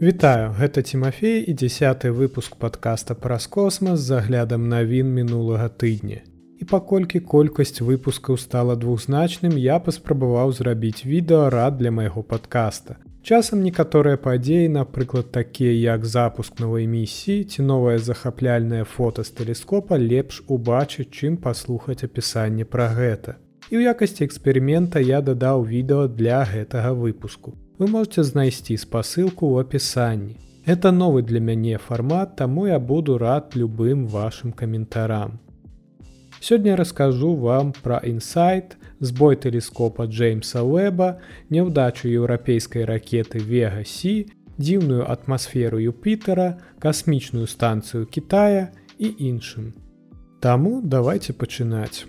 Вітаю, гэта Тимофей і дзясяты выпуск подкаста праз космас з заглядам навін мінулага тыдня. І паколькі колькасць выпускаў стала двухзначным, я паспрабаваў зрабіць відэо рад для майго подкаста. Часам некаторыя падзеі, напрыклад, такія як запуск новай місіі ці новае захапляльнае фота з тэлескопа лепш убачыць, чым паслухаць апісанне пра гэта. І ў якасці эксперымента я дадаў відэо для гэтага выпуску вы можете знайсці спасылку ў апісанні. Это новы для мяне фармат, таму я буду рад любым вашим каментарам. Сёння раскажу вам пра інсайт, збой тэлескопа Джеймса Уэба, няўдачу еўрапейскай ракеты Вегасі, дзіўную атмасферу Юпітера, касмічную станцыю Китая і іншым. Таму давайте пачынаць.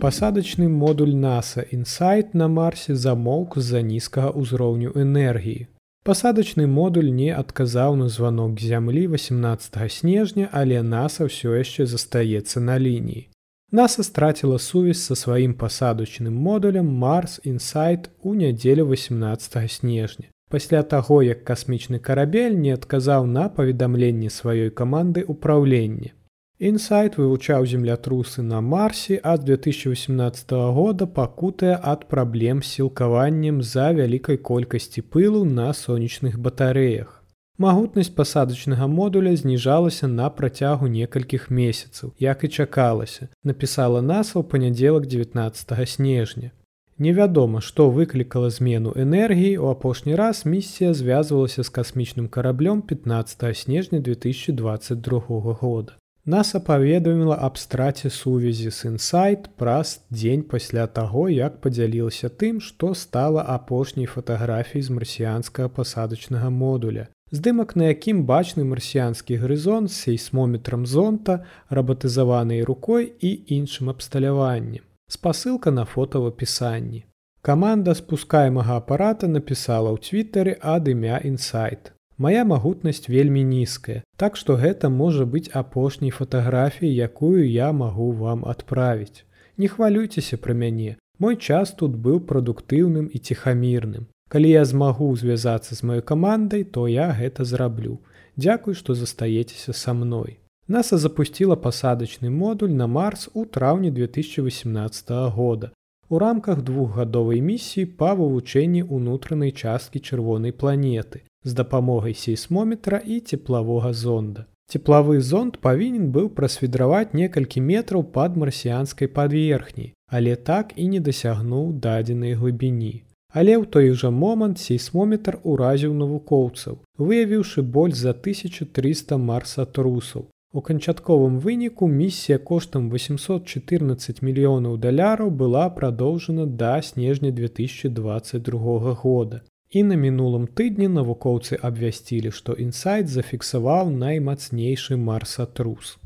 Пасадачны модуль NASA Інсайт на марсе замоўк з-за нізкага ўзроўню энергіі. Пасадачны модуль не адказаў на званок зямлі 18 снежня, але NASA ўсё яшчэ застаецца на лініі. NASA страціла сувязь са сваім пасадачным модулем Марс Інсайт у нядзелю 18 снежня. Пасля таго, як касмічны карабель не адказаў на паведамленне сваёй каманды ўпраўлення. Інсайт вывучаў землятрусы на марсе ад 2018 года пакутая ад праблем сілкаваннем за вялікай колькасці пылу на сонечных батарэях. Магутнасць пасадачнага модуля зніжалася на працягу некалькіх месяцаў, як і чакалася, напісала NASA ў панядзелак 19 снежня. Невядома, што выклікала змену энергіі, у апошні раз місія звязвалася з касмічным караблём 15 снежня 2022 года. NASA паведаміла аб страце сувязі з інсайт праз дзень пасля таго, як падзялілася тым, што стала апошняй фатаграфій з марсіянскага пасадачнага модуля. Здымак, на якім бачны марсіянскі грызон з сейсмометрам зонта, рабатызаванай рукой і іншым абсталяваннем. Спасылка на фото в апісанні. Каманда спускаемага апарата напісала ў твиттары ад імя інсайт. Мая магутнасць вельмі нізкая, так што гэта можа быць апошняй фатаграфіяй, якую я магу вам адправіць. Не хвалюйцеся пра мяне. Мой час тут быў прадуктыўным і ціхамірным. Калі я змагу звязацца з маёй камандай, то я гэта зраблю. Дзякуй, што застаецеся са мной. Наса запусціла пасадачны модуль на марс у траўні 2018 года. У рамках двухгадовай місіі па вывучэнні ўнутранай часткі чырвонай планеты з дапамогай сейсмометра і цеплавога зонда. Цеплавы зонд павінен быў прасвідраваць некалькі метраў пад марсіянскай паверхняй, але так і не дасягнуў дадзенай глыбіні. Але ў той жа момант сейсмометр уразіў навукоўцаў, выявіўшы больш за 1300 марсатрусаў. У канчатковым выніку місія коштам 814 мільёнаў даляраў была прадоўжана да снежня 2022 года. І на мінулым тыдні навукоўцы абвясцілі, што інсайт зафіксаваў наймацнейшы марсатрус.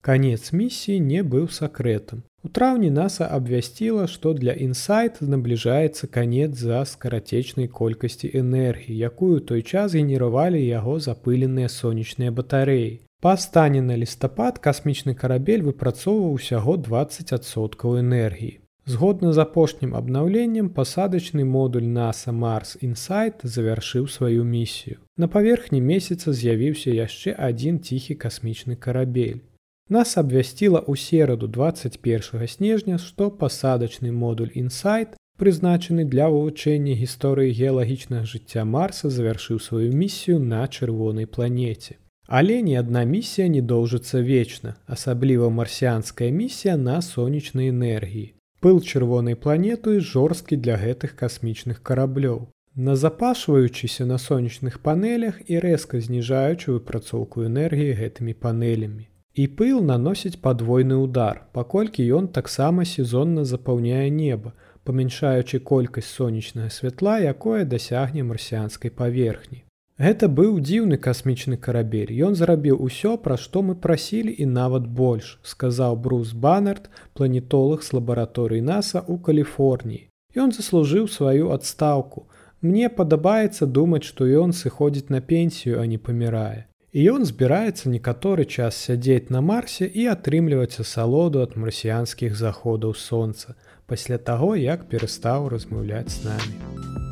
Канец місіі не быў сакрэтам. У траўні NASA абвясціла, што для інсайт набліжаецца канец за скарацечнай колькасці энергіі, якую той час генеравалі яго запыленыя сонечныя батарэі. Па стане на лістапад касмічны карабель выпрацоўваў усяго 20соткаў энергіі. Згодна з апошнім абнаўленнем пасадачны модуль NASA Марс Інсайт завяршыў сваю місію. На паверхні месяца з'явіўся яшчэ адзін ціхі касмічны карабель. Нас абвясціла ў сераду 21 снежня, што пасадачны модуль Інсайт, прызначаны для вывучэння гісторыі геалагічнага жыцця Марса завяршыў сваю місію на чырвонай планеце. Але ні адна місія не доўжыцца вечна, асабліва марсіанская місія на сонечнай энергіі. Пыл чырвонай планеты жорсткі для гэтых касмічных караблёў. Назапашваючыся на сонечных панелях і рэзка зніжаючы выпрацоўку энергіі гэтымі панелямі. І пыл наносіць падвойны удар, паколькі ён таксама сезонна запаўняе неба, памяншаючы колькасць сонечнага святла, якое дасягне марсіанскай паверхні. Гэта быў дзіўны касмічны карабель. Ён зрабіў усё, пра што мы прасілі і нават больш, сказаў Брус Баннерт, планетолог з лабараторыі NASAа ў Каліфорніі. Ён заслужыў сваю адстаўку. Мне падабаецца думаць, што ён сыходзіць на пенсію, а не памірае. І ён збіраецца некаторы час сядзець на марсе і атрымліваць асалоду ад марсіянскіх заходаў сонца пасля таго, як перастаў размаўляць з намі.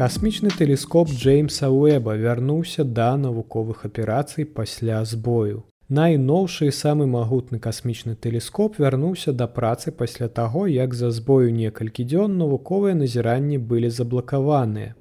Касмічны тэлескоп Джеймса Уэба вярнуўся да навуковых аперацый пасля збою. Найноўшы самы магутны касмічны тэлескоп вярнуўся да працы пасля таго, як за збою некалькі дзён навуковыя назіранні былі заблакаваныя.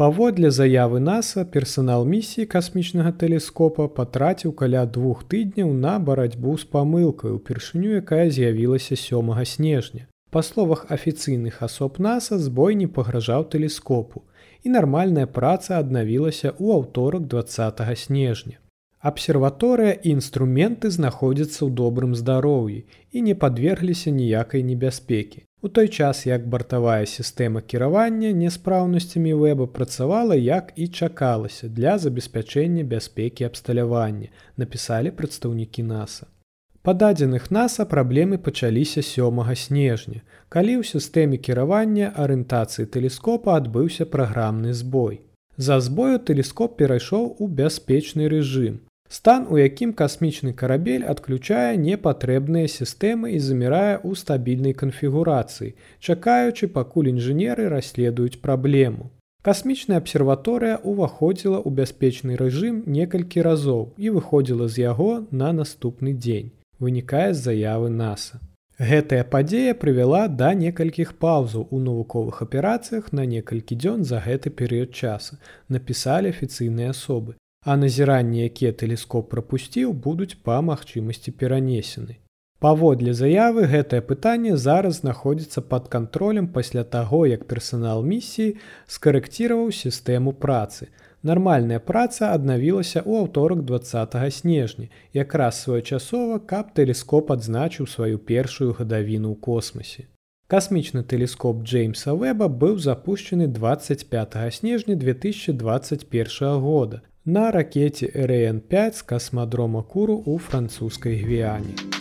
Паводле заявы NASAа персанал місіі касмічнага тэлескопа патраціў каля двух тыдняў на барацьбу з памылкай упершыню, якая з'явілася сёмага снежня. Па словах афіцыйных асоб NASAа збой не пагражаў тэлескопу і нармальная праца аднавілася ў аўторак 20 снежня. Абсерваторыя і інструменты знаходзяцца ў добрым здароўі і не падвергліся ніякай небяспекі. У той час, як бартавая сістэма кіравання няспраўнасцямі вэба працавала як і чакалася для забеспячэння бяспекі абсталявання, напісалі прадстаўнікі NASAа. Па дадзеных NASAа праблемы пачаліся сёмага снежня, калі ў сістэме кіравання арыентацыі тэлескопа адбыўся праграмны збой. За збою тэлескоп перайшоў у бяспечны рэжым, Стан, у якім касмічны карабель адключае непатрэбныя сістэмы і замірае ў стабільнай канфігурацыі, чакаючы, пакуль інжынеры расследуюць праблему. Касмічная абсерваторыя ўваходзіла ў бяспечны рэжым некалькі разоў і выходзіла з яго на наступны дзень, вынікае з заявы NASAа. Гэтая падзея прывяла да некалькіх паўзаў у навуковых аперацыях на некалькі дзён за гэты перыяд часу, напісалі афіцыйныя асобы а назіранні, якія тэлескоп прапусціў, будуць па магчымасці перанесены. Паводле заявы гэтае пытанне зараз знаходзіцца пад кантролем пасля таго, як персанал місіі скарэкціраваў сістэму працы. Нармальная праца аднавілася ў аўторак 20 снежня, якраз своечасова, каб тэлескоп адзначыў сваю першую гадавіну ў космосе. Касмічны тэлескоп Джеймса Вэба быў запущены 25 снежня 2021 года на ракете РН5 з касмадрома куру у французскай гвіяне.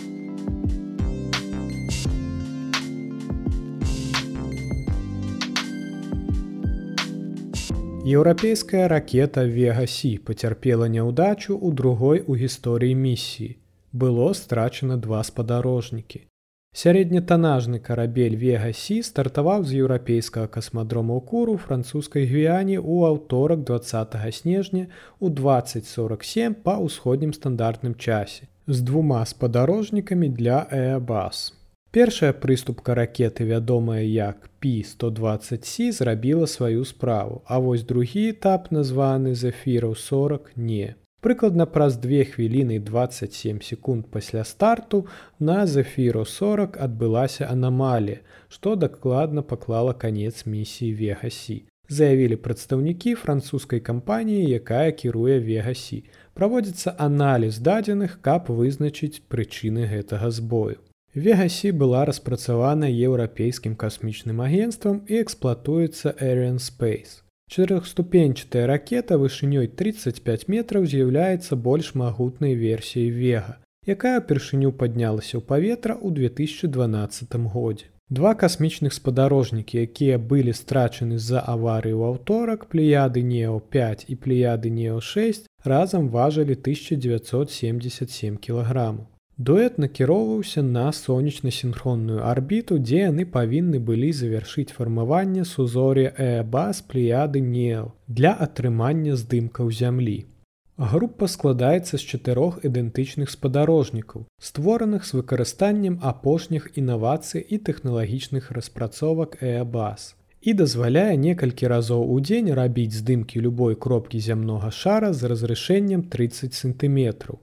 Еўрапейская ракета Вегасі пацярпела няўдачу ў другой у гісторыі місіі. Было страчана два спадарожнікі. Сярэднетанажны карабель Вегасі стартаваў з еўрапейскага касмадрома куру французскай гвіяне ў аўторак 20 снежня ў 2047 па ўсходнім стандартным часе з двума спадарожнікамі для Эабас. Першая прыступка ракеты, вядомая як P120C зрабіла сваю справу, а вось другі этап названы Зефіраў 40 не. Прыкладна праз 2 хвіліны 27 секунд пасля старту на Зефіру 40 адбылася анамалія, што дакладна паклала канец місіі Вегасі. Заявілі прадстаўнікі французскай кампаніі, якая кіруе Вегасі. Праводзіцца аналіз дадзеных, каб вызначыць прычыны гэтага збою. Вегасі была распрацавана еўрапейскім касмічным агенствам і эксплуатуецца Arian Space. Чатырохступенчатая ракета вышынёй 35 метраў з'яўляецца больш магутнай версіяй вега, якая ўпершыню паднялася ў паветра ў 2012 годзе. Два касмічных спадарожнікі, якія былі страчаны з-за аварыі ў аўторак плеяды Нео5 і плеяды Нео6 разам важылі 1977 кілаграмаў. Дуэт накіроўваўся на сонечна-сінхронную арбіту, дзе яны павінны былі завяршыць фармаванне сузор'я Эабас плеяды Нео для атрымання здымкаў зямлі. Група складаецца з чатырох ідэнтычных спадарожнікаў, створаных з выкарыстаннем апошніх інавацый і тэхналагічных распрацовак Эабас і дазваляе некалькі разоў у дзень рабіць здымкі любой кропкі зямнога шара з разрашэннем 30 сантыметраў.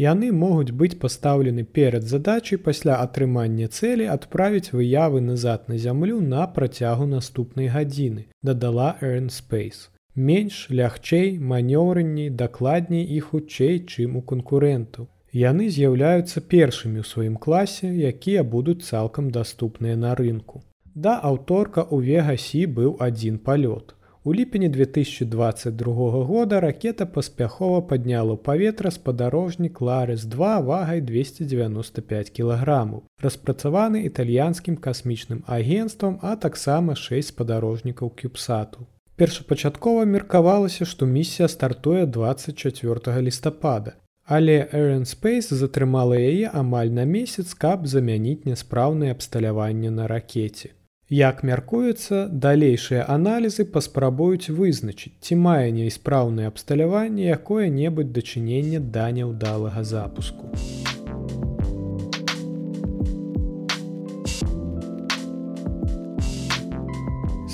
Яны могуць быць пастаўлены перад задачай пасля атрымання цэлі адправіць выявы назад на зямлю на працягу наступнай гадзіны, дадала Эрнспейс. Менш, лягчэй, манёўранней, дакладней і хутчэй, чым у канкурэнтаў. Яны з'яўляюцца першымі ў сваім класе, якія будуць цалкам даступныя на рынку. Да аўторка ў Вегасі быў адзін палёт. У ліпені 2022 года ракета паспяхова падняла ў паветра спадарожнік Ларыс-2 вагай 295 кілаграмаў, распрацаваны італьянскім касмічным агенствам, а таксама 6 спадарожнікаў кюбсату. Першапачаткова меркавалася, што місія стартуе 24 лістапада. Але Airspace затрымала яе амаль на месяц, каб замяніць няспраўнае абсталяванне на ракете. Як мяркуецца, далейшыя аналізы паспрабуюць вызначыць, ці мае неіспраўнае абсталяванне якое-небудзь дачыненне да няўдалага запуску.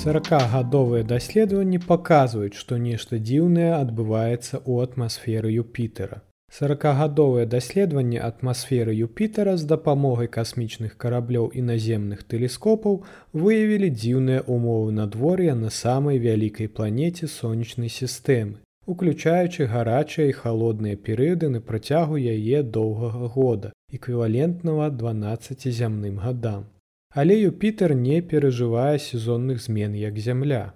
40гадовыя даследаванні паказваюць, што нешта дзіўнае адбываецца ў атмасферы Юпітера. 40гадовыя даследаванні атмасферы Юпітера з дапамогай касмічных караблёў і наземных тэлескопаў выявілі дзіўныя ўмовы надвор'я на самай вялікай планеце сонечнай сістэмы, уключаючы гарачыя і халодныя перыяды на працягу яе доўгага года, эквівалентнага 12 зямным гадам але Юпітер не перажывае сезонных змен як зямля.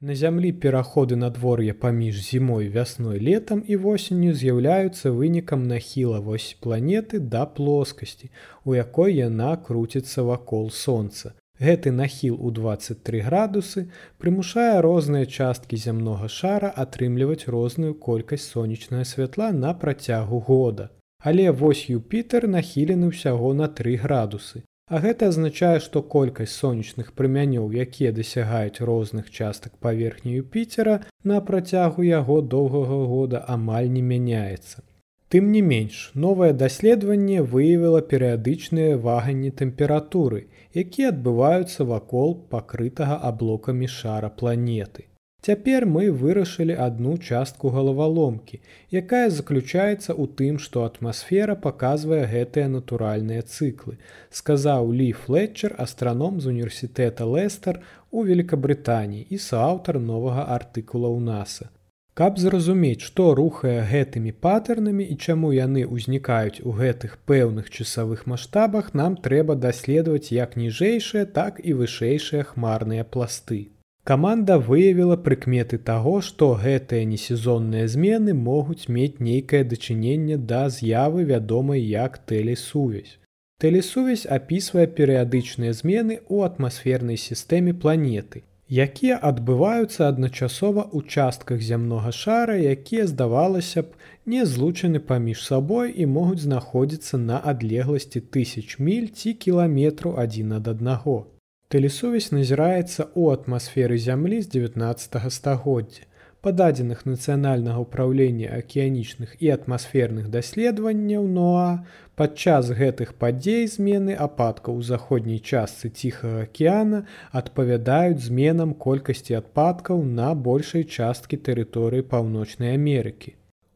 На зямлі пераходы надвор'я паміж зімой вясной летам і восенню з'яўляюцца вынікам нахіла вось планеты да плоскасці, у якой яна круціцца вакол сонца. Гэты нахіл у 23 градусы прымушае розныя часткі зямнога шара атрымліваць розную колькасць сонечнага святла на працягу года. Але вось Юпітер нахілены ўсяго на 3 градусы. А гэта азначае, што колькасць сонечных прымянёў, якія дасягаюць розных частак паверхні Юпітера на працягу яго доўгага года амаль не мяняецца. Тым не менш, новае даследаванне выявіла перыядычныя ваганні тэмпературы, якія адбываюцца вакол пакрытага аблокамі шара планеты. Цяпер мы вырашылі адну частку галаваломкі, якая заключаецца ў тым, што атмасфера паказвае гэтыя натуральныя цыклы, сказаў Лі Флетчер астраном з універсітэта Лестер у Великабрытаніі і сааўтар новага артыкула ў NASAа. Каб зразумець, што рухае гэтымі патэрнамі і чаму яны ўзнікаюць у гэтых пэўных часавых маштабах, нам трэба даследаваць як ніжэйшыя, так і вышэйшыя хмарныя пласты. Каманда выявіла прыкметы таго, што гэтыя несезонныя змены могуць мець нейкае дачыненне да з'явы вядомай як тэлесувязь. Тэлесувязь апісвае перыядычныя змены ў атмасфернай сістэме планеты, якія адбываюцца адначасова ў частках зямнога шара, якія, здавалася б, не злучаны паміж сабой і могуць знаходзіцца на адлегласці тысяч міль ці кіламетру адзін ад аднаго. Тэлесувязь назіраецца ў атмасферы зямлі з 19 стагоддзя. Па дадзеных нацыянальнага ўправлення акіянічных і атмасферных даследаванняў НОА падчас гэтых падзей змены ападкаў у заходняй частцы ціхага акеана адпавядаюць зменам колькасці адпадкаў на большай часткі тэрыторыі паўночнай Амерыкі.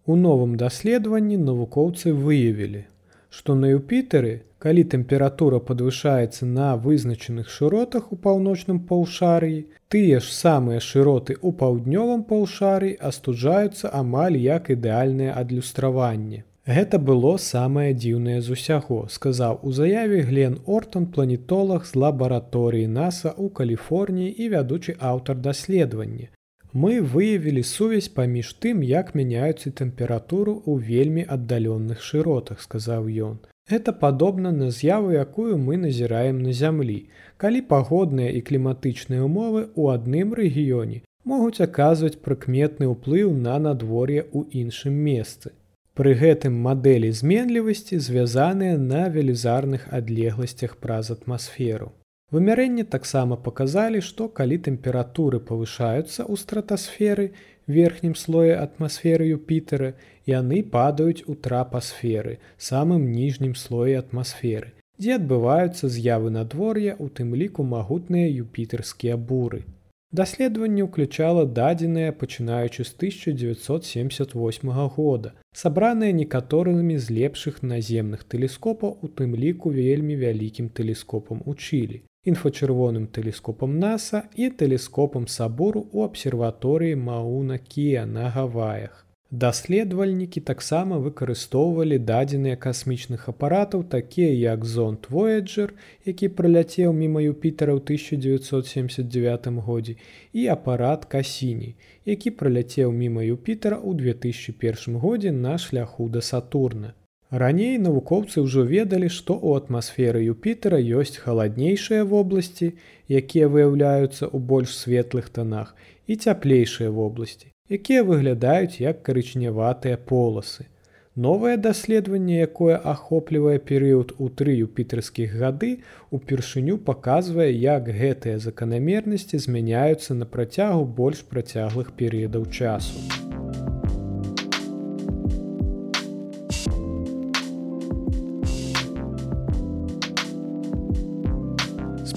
У новым даследаванні навукоўцы выявілі, што на Юпітары, калі тэмпература падвышаецца на вызначаных шыротах у паўночным паўшарыі, тыя ж самыя шыроты ў паўднёвым паўшарый астуджаюцца амаль як ідэальнае адлюстраванне. Гэта было самае дзіўнае з усяго, сказаў у заяве Глен Ортон планетолог з лабараторыі NASAа ў Каліфорніі і вядучы аўтар даследавання. Мы выявілі сувязь паміж тым, як мяняюцца тэмпературу ў вельмі аддаленных шыротах, сказаў ён. Гэта падобна на з'яву, якую мы назіраем на зямлі, калі пагодныя і кліматычныя ўмовы ў адным рэгіёне могуць аказваць прыкметны ўплыў на надвор'е ў іншым месцы. Пры гэтым мадэлі зменлівасці звязаныя на велізарных адлегласцях праз атмасферу. Вымярэнні таксама паказалі, што калі тэмпературы павышаюцца ў стратасферы верхнім слое атмасферы Юпітера, яны падаюць у трапасферы, самым ніжнім слое атмасферы, дзе адбываюцца з'явы надвор'я, у тым ліку магутныя юпітарскія буры. Даследаванне ўключала дадзеныя пачынаючы з 1978 года, сабраныя некаторымі з лепшых наземных тэлескопаў, у тым ліку вельмі вялікім тэлескопам у Чылі інфачырвоным тэлескопам NASAа і тэлескопам сабору ў абсерваторыі Мауна Кія на Гаваях. Даследавальнікі таксама выкарыстоўвалі дадзеныя касмічных апаратаў, такія як зонт Voyager, які праляцеў міма Юпітера ў 1979 годзе і апарат Касіні, які праляцеў міма Юпітера ў 2001 годзе на шляху да Сатурна. Раней навукоўцы ўжо ведалі, што ў атмасферы Юпітера ёсць халаднейшыя вобласці, якія выяўляюцца ў больш светлых танах і цяплейшыя вобласці якія выглядаюць як карычневатыя поласы. Новае даследаванне, якое ахоплівае перыяд у тры юпітарскіх гады, упершыню паказвае, як гэтыя заканамернасці змяняюцца на працягу больш працяглых перыядаў часу.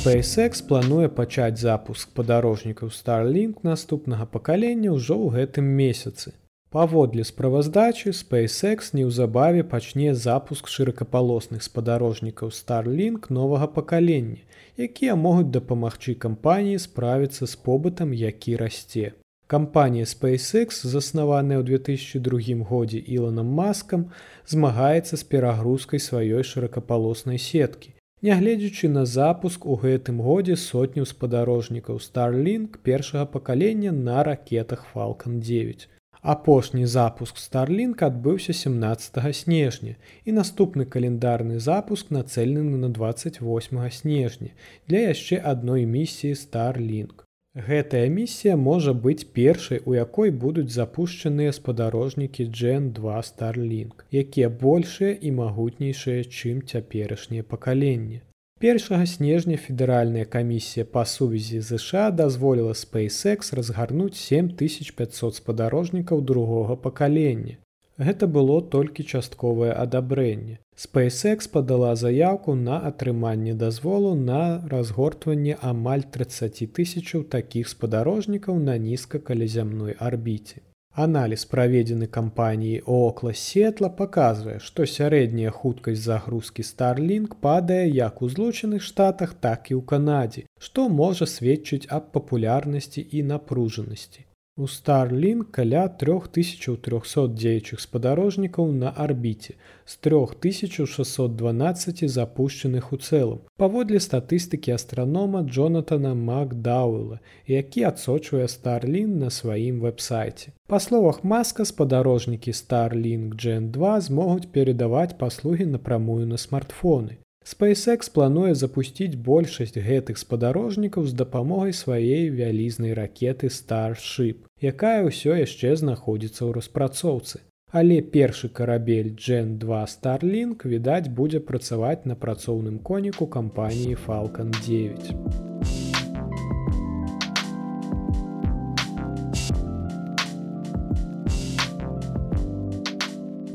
SpaceX плануе пачаць запуск падарожнікаў Starlink наступнага пакалення ўжо ў гэтым месяцы. Паводле справаздачы SpaceX неўзабаве пачне запуск шыракапалосных спадарожнікаў Starlink новага пакалення, якія могуць дапамагчы кампаніі справіцца з побытам, які расце. Кампанія SpaceX, заснаваная ў 2002 годзе Іланам маскам, змагаецца з перагрузкай сваёй шыракапалоснай сеткі Нягледзячы на запуск у гэтым годзе сотню спадарожнікаў Starlink першага пакалення на ракетах Falалcon 9. Апошні запуск Starlink адбыўся 17 снежня і наступны календарны запуск нацэлены на 28 снежня для яшчэ адной місіі Starlink. Гэтая місія можа быць першай, у якой будуць запушчаныя спадарожнікі Джен 2 Starlink, якія большыя і магутнейшыя, чым цяперашнія пакаленні. Першага снежня федэральная камісія па сувязі ЗША дазволіла SpaceX разгарнуць 7500 спадарожнікаў другога пакалення. Гэта было толькі частковае адабрэнне. SpaceX падала заявку на атрыманне дазволу на разгортванне амаль 30 тысячаў такіх спадарожнікаў на нізкакалязямной арбіце. Аналіз праведзены кампаніяй Окла сетла паказвае, што сярэдняя хуткасць загрузкі Starlink падае як у злучаных штатах, так і ў Канадзе, што можа сведчыць аб папулярнасці і напружанасці. У Starlink каля 3300 дзеючых спадарожнікаў на арбіце з 3612 запущенных у цэлым. Паводле статыстыкі астранома Джонатана Макдаула, які адсочвае Starlink на сваім вэб-сайце. Па словах маска спадарожнікі Starlink Gen 2 змогуць перадаваць паслугі напрамую на смартфоны. SpaceX плануе запусціць большасць гэтых спадарожнікаў з дапамогай сваей вялізнай ракеты Starship, якая ўсё яшчэ знаходзіцца ў распрацоўцы. Але першы карабель Gen 2 Starlink відаць будзе працаваць на працоўным коніку кампаніі Falалcon 9.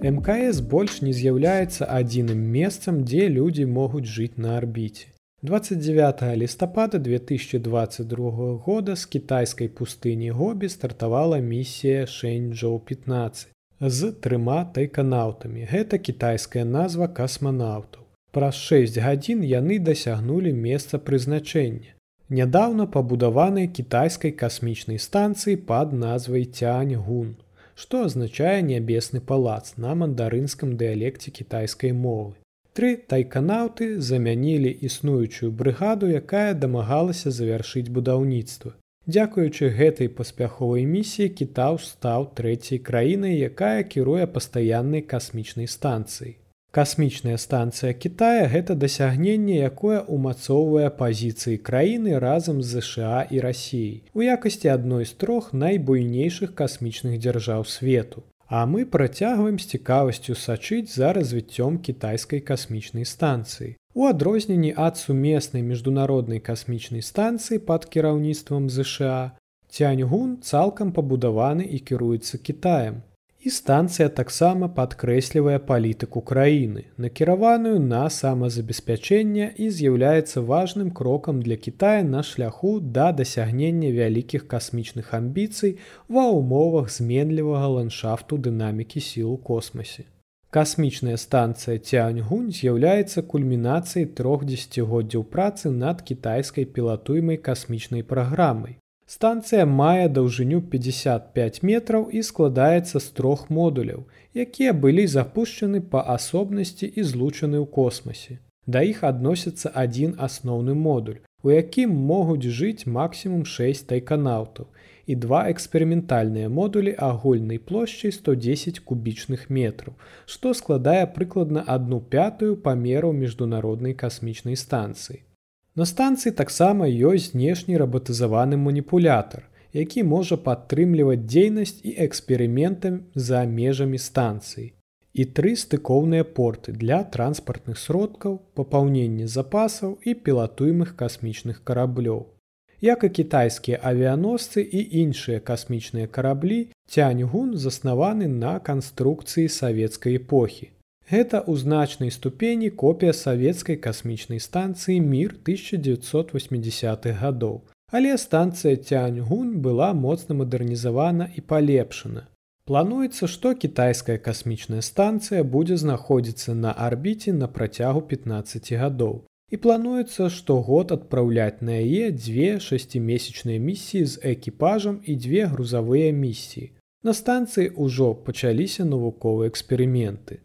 Мкс больш не з'яўляецца адзіным месцам дзе людзі могуць жыць на арбіце. 29 лістапада 2022 года з кітайскай пустыні гобі стартавала місія шэньчжоу 15 з трыма тайканаўтамі гэта кітайская назва касманаўтаў. Праз 6 гадзін яны дасягнулі месца прызначэння нядаўна пабудаванай кітайскай касмічнай станцыі пад назвай цянь гун што азначае нябесны палац на мандарынскім дыялекце кітайскай мовы. Тры тайканаўты замянілі існуючую брыгаду, якая дамагалася завяршыць будаўніцтва. Дзякуючы гэтай паспяховай місіі кітаў стаў трэцяй краінай, якая кіруе пастаяннай касмічнай станцыі. Касмічная станцыя Китая гэта дасягненне, якое ўмацоўвае пазіцыі краіны разам з ЗША і рассіяй у якасці адной з трох найбуйнейшых касмічных дзяржаў свету. А мы працягваем з цікавасцю сачыць за развіццём кітайскай касмічнай станцыі. У адрозненні ад сумеснай міжнароднай касмічнай станцыі пад кіраўніцтвам ЗША, Цяньгун цалкам пабудаваны і кіруецца Китаем. І станцыя таксама падкрэслівае палітыку краіны, накіраваную на самазабеспячэнне і з'яўляецца важным крокам для Китая на шляху да дасягнення вялікіх касмічных амбіцый ва ўмовах зменлівага ландшафту дынамікі сіл у космосе. Касмічная станцыя Цяньгунь з'яўляецца кульмінацыяй трох дзесяцігоддзяў працы над кітайскай пілатуймай касмічнай праграмай Станцыя мае даўжыню 55 метраў і складаецца з трох модуляў, якія былі запушчаны па асобнасці і злучаны ў космасе. Да іх адносіцца адзін асноўны модуль, у якім могуць жыць максімум 6 тайканаўтаў і два эксперыментальныя модулі агульнай плошчай 110 кубічных метраў, што складае прыкладна адну пятую памераў міжнароднай касмічнай станцыі. На станцыі таксама ёсць знешні рабатызаваны маніпулятар, які можа падтрымліваць дзейнасць і эксперыментам за межамі станцыі. І тры стыкоўныя порты для транспартных сродкаў, папаўнення запасаў і пілатуемых касмічных караблёў. Як і кітайскія авіяносцы і іншыя касмічныя караблі, цяньгун заснаваны на канструкцыі савецкай эпохі. Гэта ў значнай ступені копія савецкай касмічнай станцыі мір 1980-х гадоў. Але станцыя Цяньгунь была моцна мадэрнізавана і палепшана. Плануецца, што кітайская касмічная станцыя будзе знаходзіцца на арбіце на працягу 15 гадоў. І плануецца штогод адпраўляць на яе дзве шасцімесячныя місіі з экіпажам і дзве грузавыя місіі. На станцыі ўжо пачаліся навуковыя эксперыменты.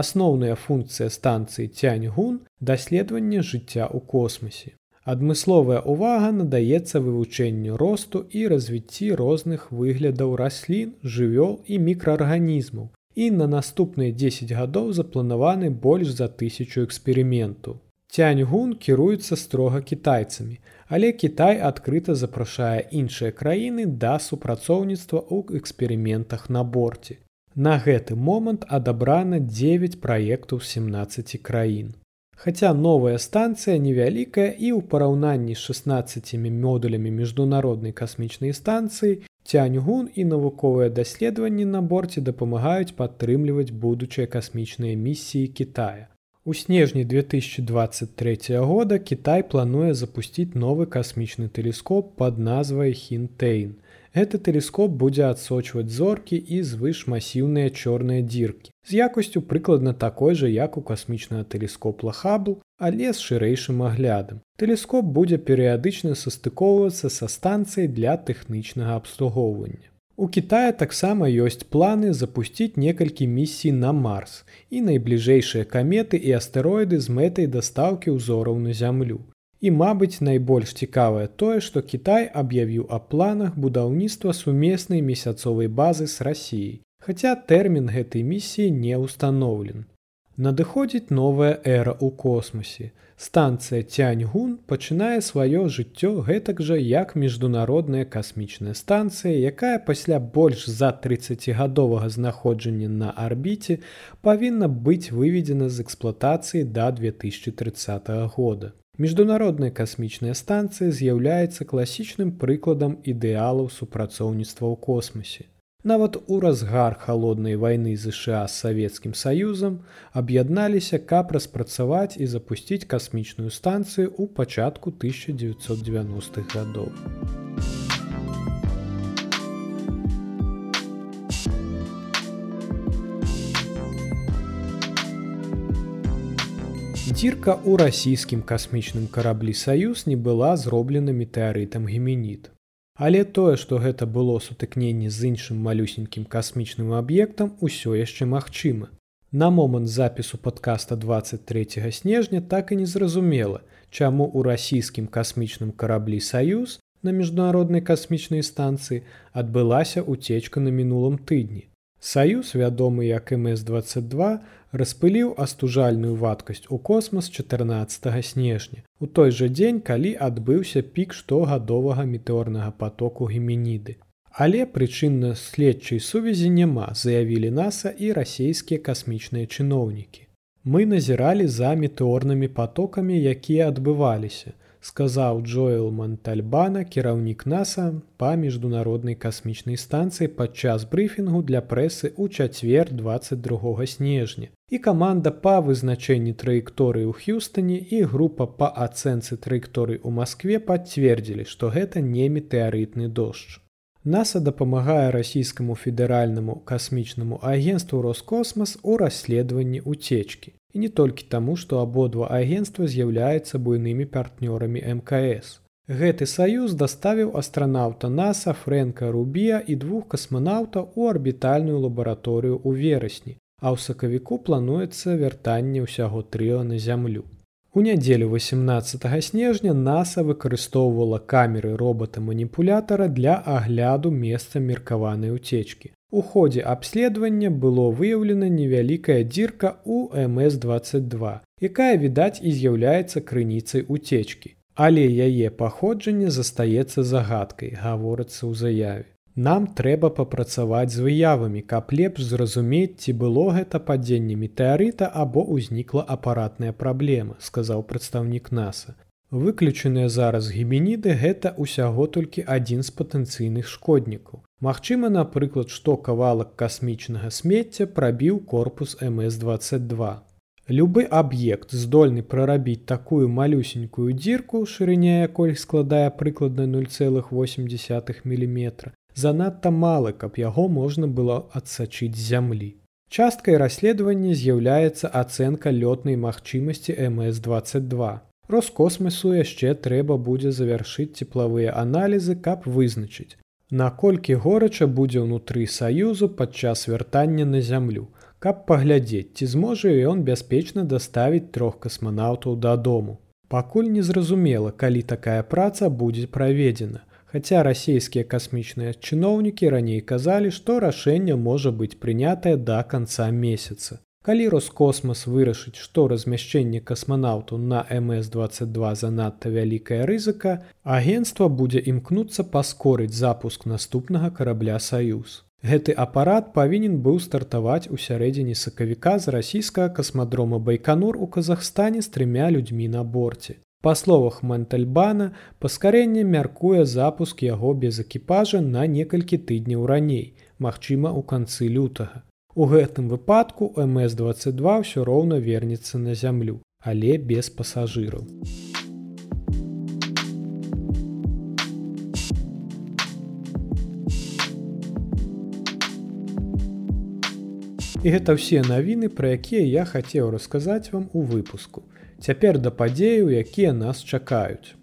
Асноўная функцыя станцыі Цяньгун даследаванне жыцця ў космосе. Адмысловая ўвага надаецца вывучэнню росту і развіцці розных выглядаў раслін, жывёл і мікраарганізмаў. І на наступныя 10 гадоў запланаваны больш за тысячу эксперыменту. Цяньгун кіруецца строга кітайцамі, але Кітай адкрыта запрашае іншыя краіны да супрацоўніцтва ў эксперыментах на борце. На гэты момант адабрана 9 праектаў 17 краін. Хаця новая станцыя невялікая і ў параўнанні з 16 модулямі міжнароднай касмічнай станцыі цяньгун і навуковыя даследаванні на борце дапамагаюць падтрымліваць будучыя касмічныя місіі Китая. У снежні 2023 года Кітай плануе запусціць новы касмічны тэлескоп пад назвай Хінтэйн. Гэты тэлескоп будзе адсочваць зоркі і звышмасіўныя чорныя дзіркі з якасцю прыкладна такой жа як у касмічнага тэлескопла хабл, але з шырэйшым аглядам. Тэлескоп будзе перыядычна састыкоўвацца са станцыяй для тэхнічнага абслугоўвання. У Китае таксама ёсць планы запусціць некалькі місій на марс і найбліжэйшыя каметы і астэроіды з мэтай дастаўкі ўзораў на зямлю. І, мабыць, найбольш цікавае тое, што Кітай аб'явіў аб планах будаўніцтва сумеснай месяцовай базы з рассіяй. Хаця тэрмін гэтай місіі не ўстаноўлен. Надыходзіць новая эра ў космосе. Станцыя Цяньгун пачынае сваё жыццё гэтак жа як міжнародная касмічная станцыя, якая пасля больш за 30гадовага знаходжання на арбіце павінна быць выведзена з эксплуатацыі да 2030 года. Міжнародная касмічная станцыя з'яўляецца класічным прыкладам ідэалаў супрацоўніцтва ў космосе. Нават у разгар халоднай вайны ЗША з савецкім саюзам аб'ядналіся, каб распрацаваць і запусціць касмічную станцыю ў пачатку 1990-х гадоў. Дзірка ў расійскім касмічным караблі саюз не была зроблена метэарытам геменіт. Але тое, што гэта было сутыкненне з іншым малюсенькім касмічным аб'ектам усё яшчэ магчыма. На момант запісу падкаста 23 снежня так і незразумела, чаму ў расійскім касмічным караблі саюз на міжнароднай касмічнай станцыі адбылася ўцечка на мінулым тыдні. Саюз, вядомы як МС22, распыліў астужальную вадкасць у космас 14 снежня. У той жа дзень, калі адбыўся пік штогадовага метэорнага потоку геменіды. Але прычынна-следчай сувязі няма, заявілі NASAа і расійскія касмічныя чыноўнікі. Мы назіралі за метэорнымі потокамі, якія адбываліся сказаў Джоэл Мантальбана, кіраўнік NASAа па міжнароднай касмічнай станцыі падчас брыфінгу для прэсы ў чацвер 22 снежня. І каманда па вызначэнні траекторыі ў Х'юстане і група па ацэнцы траекторый у Маскве пацвердзілі, што гэта не метэарытны дождж. NASAа дапамагае расійскаму федэральнаму касмічнаму агенству Роскосмас у расследаванні ўцечкі і не толькі таму, што абодва агенства з'яўляюцца буйнымі партнёрамі мкс. Гэты саюз даставіў астранаўта NASAа Фрэнка Рубія і двух касманаўтаў у арбітальную лабараторыю ў верасні, а ў сакавіку плануецца вяртанне ўсяго трыла на зямлю. У нядзелю 18 снежня NASAа выкарыстоўвала камеры робата-маніпулятара для агляду месца меркаванай уцечкі. У ходзе абследавання было выяўлена невялікая дзірка ў МС22, якая відаць і з'яўляецца крыніцай уцечкі. Але яе паходжанне застаецца загадкай, гаворыцца ў заяве. Нам трэба папрацаваць з выявамі, каб лепш зразумець, ці было гэта падзенне метэарыта або ўзнікла апаратная праблема, сказаў прадстаўнік NASAа. Выключаныя зараз гібеніды гэта ўсяго толькі адзін з патэнцыйных шкоднікаў. Магчыма, напрыклад, што кавалак касмічнага смецця прабіў корпус МС22. Любы аб'ект здольны прарабіць такую малюсенькую дзірку, шырыня якой складае прыкладна 0,8 мм, занадта малы, каб яго можна было адсачыць з зямлі. Часткай расследавання з'яўляецца ацэнка лётнай магчымасці МС22. Роскосмасу яшчэ трэба будзе завяршыць цеплавыя аналізы, каб вызначыць. Наколькі горача будзе ўнутры саюзу падчас вяртання на зямлю, каб паглядзець, ці зможа ён бяспечна даставіць трох касманаўтаў дадому. Пакуль незразумела, калі такая праца будзе праведзена. Хаця расійскія касмічныя чыноўнікі раней казалі, што рашэнне можа быць прынятае да канца месяца. Калі Роскосмас вырашыць, што размяшчэнне касманаўту на МС22 занадта вялікая рызыка, агенцтва будзе імкнуцца паскорыць запуск наступнага карабля Саюз. Гэты апарат павінен быў стартаваць у сярэдзіне сакавіка з расійскага касмадрома Байканур у Казахстане з трымя людзьмі на борце. Па словах Мэнтальбана, паскарэнне мяркуе запуск яго без экіпажа на некалькі тыдняў раней, магчыма, у канцы лютага. У гэтым выпадку МС22 ўсё роўна вернецца на зямлю, але без пасажыраў. І гэта ўсе навіны, пра якія я хацеў расказаць вам у выпуску. Цяпер да падзеяў, якія нас чакаюць.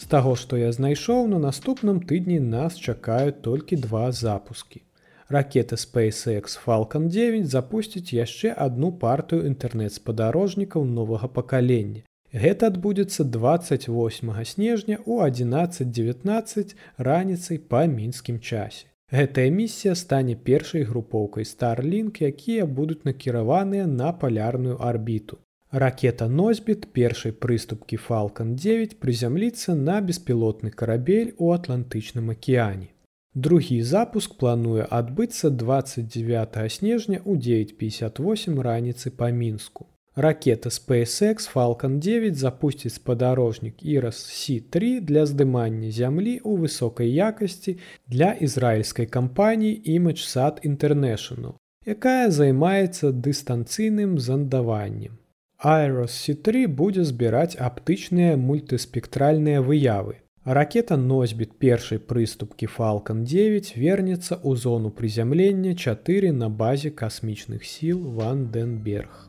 З таго, што я знайшоў на наступным тыдні нас чакаюць толькі два запускі. Ракета SpaceX Falалcon 9 запусціць яшчэ адну партыю інтэрнэт-спадарожнікаў новага пакалення. Гэта адбудзецца 28 снежня ў 11-19 раніцай па мінскім часе. Гэтая місія стане першай групоўкай Starлink, якія будуць накіраваныя на палярную арбіту. Ракета носьбіт першай прыступкі Falалcon 9 прызямліцца на беспілотны карабель у атлантычным акіяне. Другі запуск плануе адбыцца 29 снежня ў 958 раніцы па мінску. Ракета SpaceX Falалcon 9 запусціць спадарожнік Ірас C3 для здымання зямлі ў высокай якасці для ізраільскай кампаніі ImageSat International, якая займаецца дыстанцыйным зандаваннем. Айрос C3 будзе збіраць аптычныя мультыспектральныя выявы. Ракета носьбіт першай прыступкі Falалcon 9 вернецца ў зону прызямлення 4 на базе касмічных сіл Ванденберг.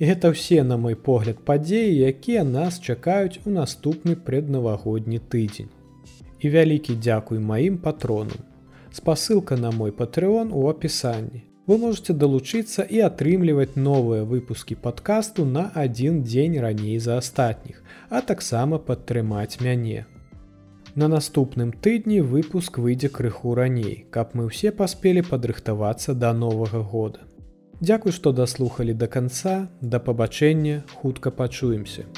І гэта ўсе на мой погляд падзеі, якія нас чакаюць у наступны преднавагодні тыдзень. І вялікі дзякуй маім патронам. Спасылка на мой патрыон у апісанні вы можете далучыцца і атрымліваць новыя выпускі падкасту на адзін дзень раней за астатніх, а таксама падтрымаць мяне. На наступным тыдні выпуск выйдзе крыху раней, каб мы ўсе паспелі падрыхтавацца да новага года. Дзякуй, што даслухалі да канца, да пабачэння, хутка пачуемся.